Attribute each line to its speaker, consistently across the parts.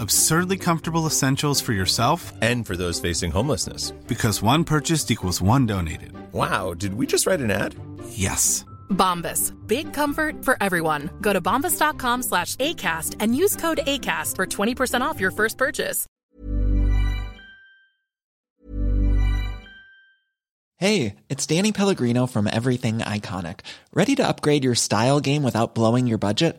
Speaker 1: Absurdly comfortable essentials for yourself
Speaker 2: And for those facing homelessness.
Speaker 1: because one purchased equals one donated.
Speaker 2: Wow, did we just write an ad?
Speaker 1: Yes.
Speaker 3: Bombas. Big comfort for everyone. Go to bombas.com slash ACAST and use code ACAST for 20% off your first purchase.
Speaker 4: Hey, it's Danny Pellegrino from Everything Iconic. Ready to upgrade your style game without blowing your budget?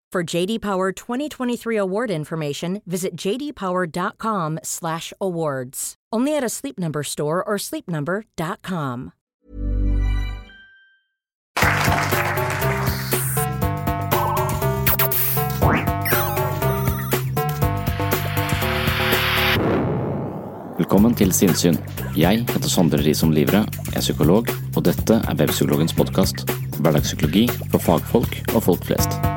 Speaker 5: For JD Power 2023 award information, visit jdpower.com/awards. Only at a Sleep Number store or sleepnumber.com.
Speaker 6: Velkommen til Sinnsyn. Jeg heter Sondre Risom Livre, er psykolog, og dette er Webpsykologens podkast. Hverdagspsykologi for fagfolk og folk flest.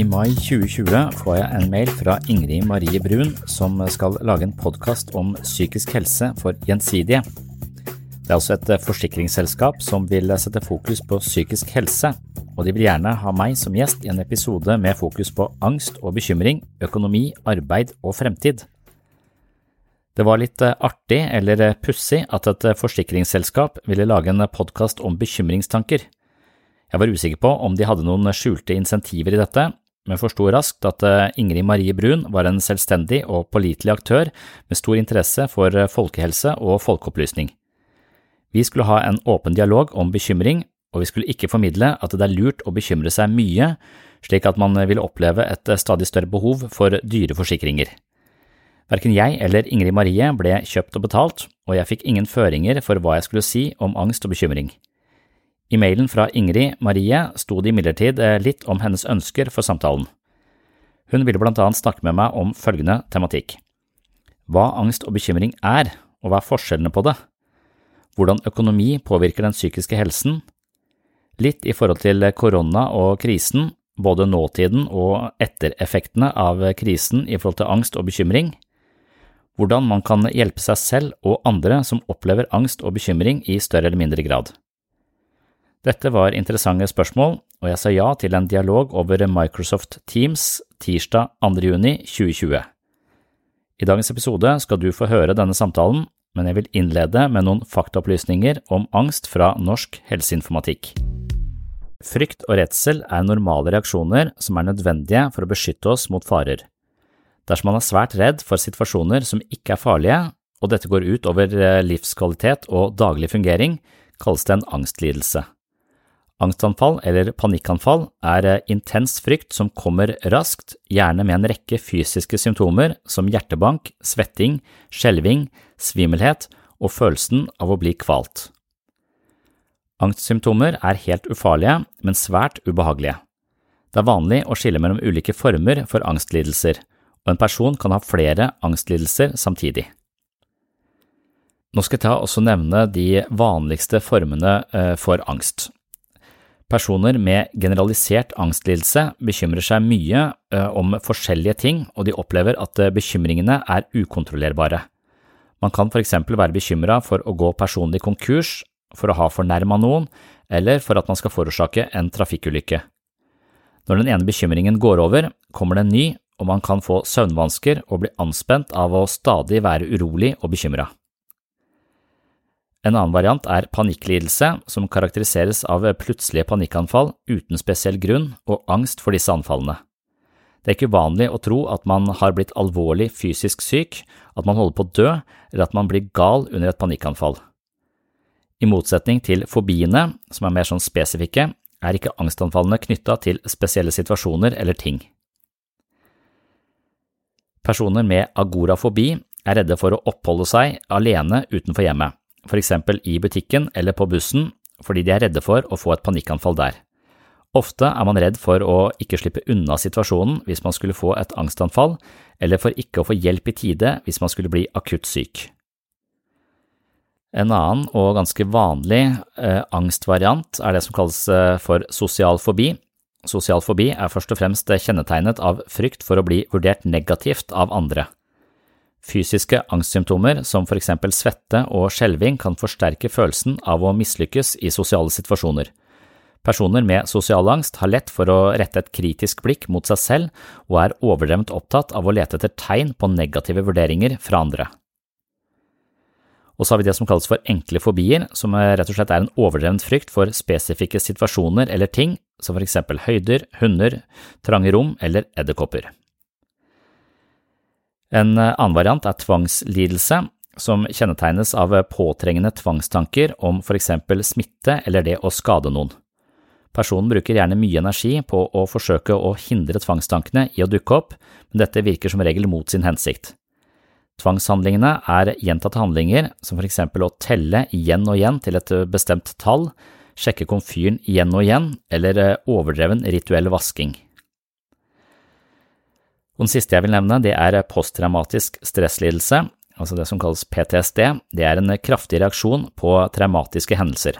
Speaker 6: I mai 2020 får jeg en mail fra Ingrid Marie Brun som skal lage en podkast om psykisk helse for Gjensidige. Det er også et forsikringsselskap som vil sette fokus på psykisk helse, og de vil gjerne ha meg som gjest i en episode med fokus på angst og bekymring, økonomi, arbeid og fremtid. Det var litt artig eller pussig at et forsikringsselskap ville lage en podkast om bekymringstanker. Jeg var usikker på om de hadde noen skjulte insentiver i dette, men forsto raskt at Ingrid Marie Brun var en selvstendig og pålitelig aktør med stor interesse for folkehelse og folkeopplysning. Vi skulle ha en åpen dialog om bekymring, og vi skulle ikke formidle at det er lurt å bekymre seg mye, slik at man ville oppleve et stadig større behov for dyre forsikringer. Verken jeg eller Ingrid Marie ble kjøpt og betalt, og jeg fikk ingen føringer for hva jeg skulle si om angst og bekymring. I mailen fra Ingrid Marie sto det imidlertid litt om hennes ønsker for samtalen. Hun ville blant annet snakke med meg om følgende tematikk. Hva angst og bekymring er, og hva er forskjellene på det? Hvordan økonomi påvirker den psykiske helsen? Litt i forhold til korona og krisen, både nåtiden og ettereffektene av krisen i forhold til angst og bekymring. Hvordan man kan hjelpe seg selv og andre som opplever angst og bekymring i større eller mindre grad. Dette var interessante spørsmål, og jeg sa ja til en dialog over Microsoft Teams tirsdag 2. juni 2020. I dagens episode skal du få høre denne samtalen, men jeg vil innlede med noen faktaopplysninger om angst fra Norsk helseinformatikk. Frykt og redsel er normale reaksjoner som er nødvendige for å beskytte oss mot farer. Dersom man er svært redd for situasjoner som ikke er farlige, og dette går ut over eh, livskvalitet og daglig fungering, kalles det en angstlidelse. Angstanfall eller panikkanfall er eh, intens frykt som kommer raskt, gjerne med en rekke fysiske symptomer som hjertebank, svetting, skjelving, svimmelhet og følelsen av å bli kvalt. Angstsymptomer er helt ufarlige, men svært ubehagelige. Det er vanlig å skille mellom ulike former for angstlidelser, og en person kan ha flere angstlidelser samtidig. Nå skal jeg ta også nevne de vanligste formene eh, for angst. Personer med generalisert angstlidelse bekymrer seg mye eh, om forskjellige ting, og de opplever at eh, bekymringene er ukontrollerbare. Man kan for eksempel være bekymra for å gå personlig konkurs, for å ha fornærma noen, eller for at man skal forårsake en trafikkulykke. Når den ene bekymringen går over, kommer det en ny, og man kan få søvnvansker og bli anspent av å stadig være urolig og bekymra. En annen variant er panikklidelse, som karakteriseres av plutselige panikkanfall uten spesiell grunn og angst for disse anfallene. Det er ikke uvanlig å tro at man har blitt alvorlig fysisk syk, at man holder på å dø, eller at man blir gal under et panikkanfall. I motsetning til fobiene, som er mer sånn spesifikke, er ikke angstanfallene knytta til spesielle situasjoner eller ting. Personer med agorafobi er redde for å oppholde seg alene utenfor hjemmet for eksempel i butikken eller på bussen, fordi de er redde for å få et panikkanfall der. Ofte er man redd for å ikke slippe unna situasjonen hvis man skulle få et angstanfall, eller for ikke å få hjelp i tide hvis man skulle bli akutt syk. En annen og ganske vanlig eh, angstvariant er det som kalles eh, for sosial fobi. Sosial fobi er først og fremst kjennetegnet av frykt for å bli vurdert negativt av andre. Fysiske angstsymptomer som for eksempel svette og skjelving kan forsterke følelsen av å mislykkes i sosiale situasjoner. Personer med sosial angst har lett for å rette et kritisk blikk mot seg selv og er overdrevent opptatt av å lete etter tegn på negative vurderinger fra andre. Og så har vi det som kalles for enkle fobier, som rett og slett er en overdrevent frykt for spesifikke situasjoner eller ting, som for eksempel høyder, hunder, trange rom eller edderkopper. En eh, annen variant er tvangslidelse, som kjennetegnes av påtrengende tvangstanker om for eksempel smitte eller det å skade noen. Personen bruker gjerne mye energi på å forsøke å hindre tvangstankene i å dukke opp, men dette virker som regel mot sin hensikt. Tvangshandlingene er gjentatte handlinger, som for eksempel å telle igjen og igjen til et bestemt tall, sjekke komfyren igjen og igjen, eller eh, overdreven rituell vasking. Og den siste jeg vil nevne, det er posttraumatisk stresslidelse, altså det som kalles PTSD. Det er en kraftig reaksjon på traumatiske hendelser.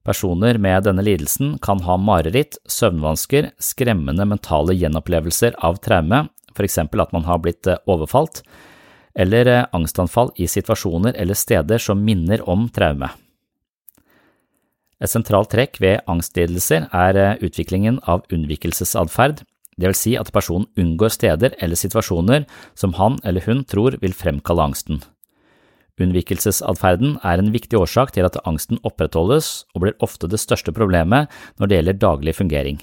Speaker 6: Personer med denne lidelsen kan ha mareritt, søvnvansker, skremmende mentale gjenopplevelser av traume, for eksempel at man har blitt eh, overfalt, eller eh, angstanfall i situasjoner eller steder som minner om traume. Et sentralt trekk ved angstlidelser er eh, utviklingen av unnvikelsesatferd, det vil si at personen unngår steder eller situasjoner som han eller hun tror vil fremkalle angsten. Unnvikelsesatferden er en viktig årsak til at angsten opprettholdes og blir ofte det største problemet når det gjelder daglig fungering.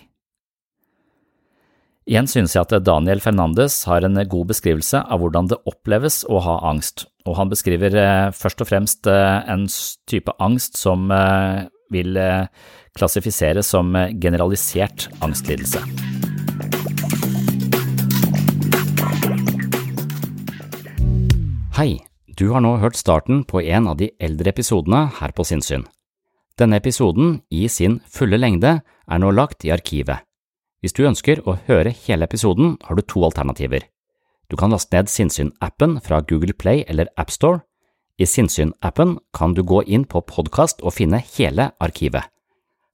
Speaker 6: Igjen synes jeg at Daniel Fernandes har en god beskrivelse av hvordan det oppleves å ha angst, og han beskriver eh, først og fremst eh, en type angst som eh, vil klassifiseres som generalisert angstlidelse. Hei, du har nå hørt starten på en av de eldre episodene her på Sinnsyn. Denne episoden, i sin fulle lengde, er nå lagt i arkivet.
Speaker 7: Hvis du ønsker å høre hele episoden, har du to alternativer. Du kan laste ned Sinnsyn-appen fra Google Play eller AppStore. I Sinnsyn-appen kan du gå inn på podkast og finne hele arkivet.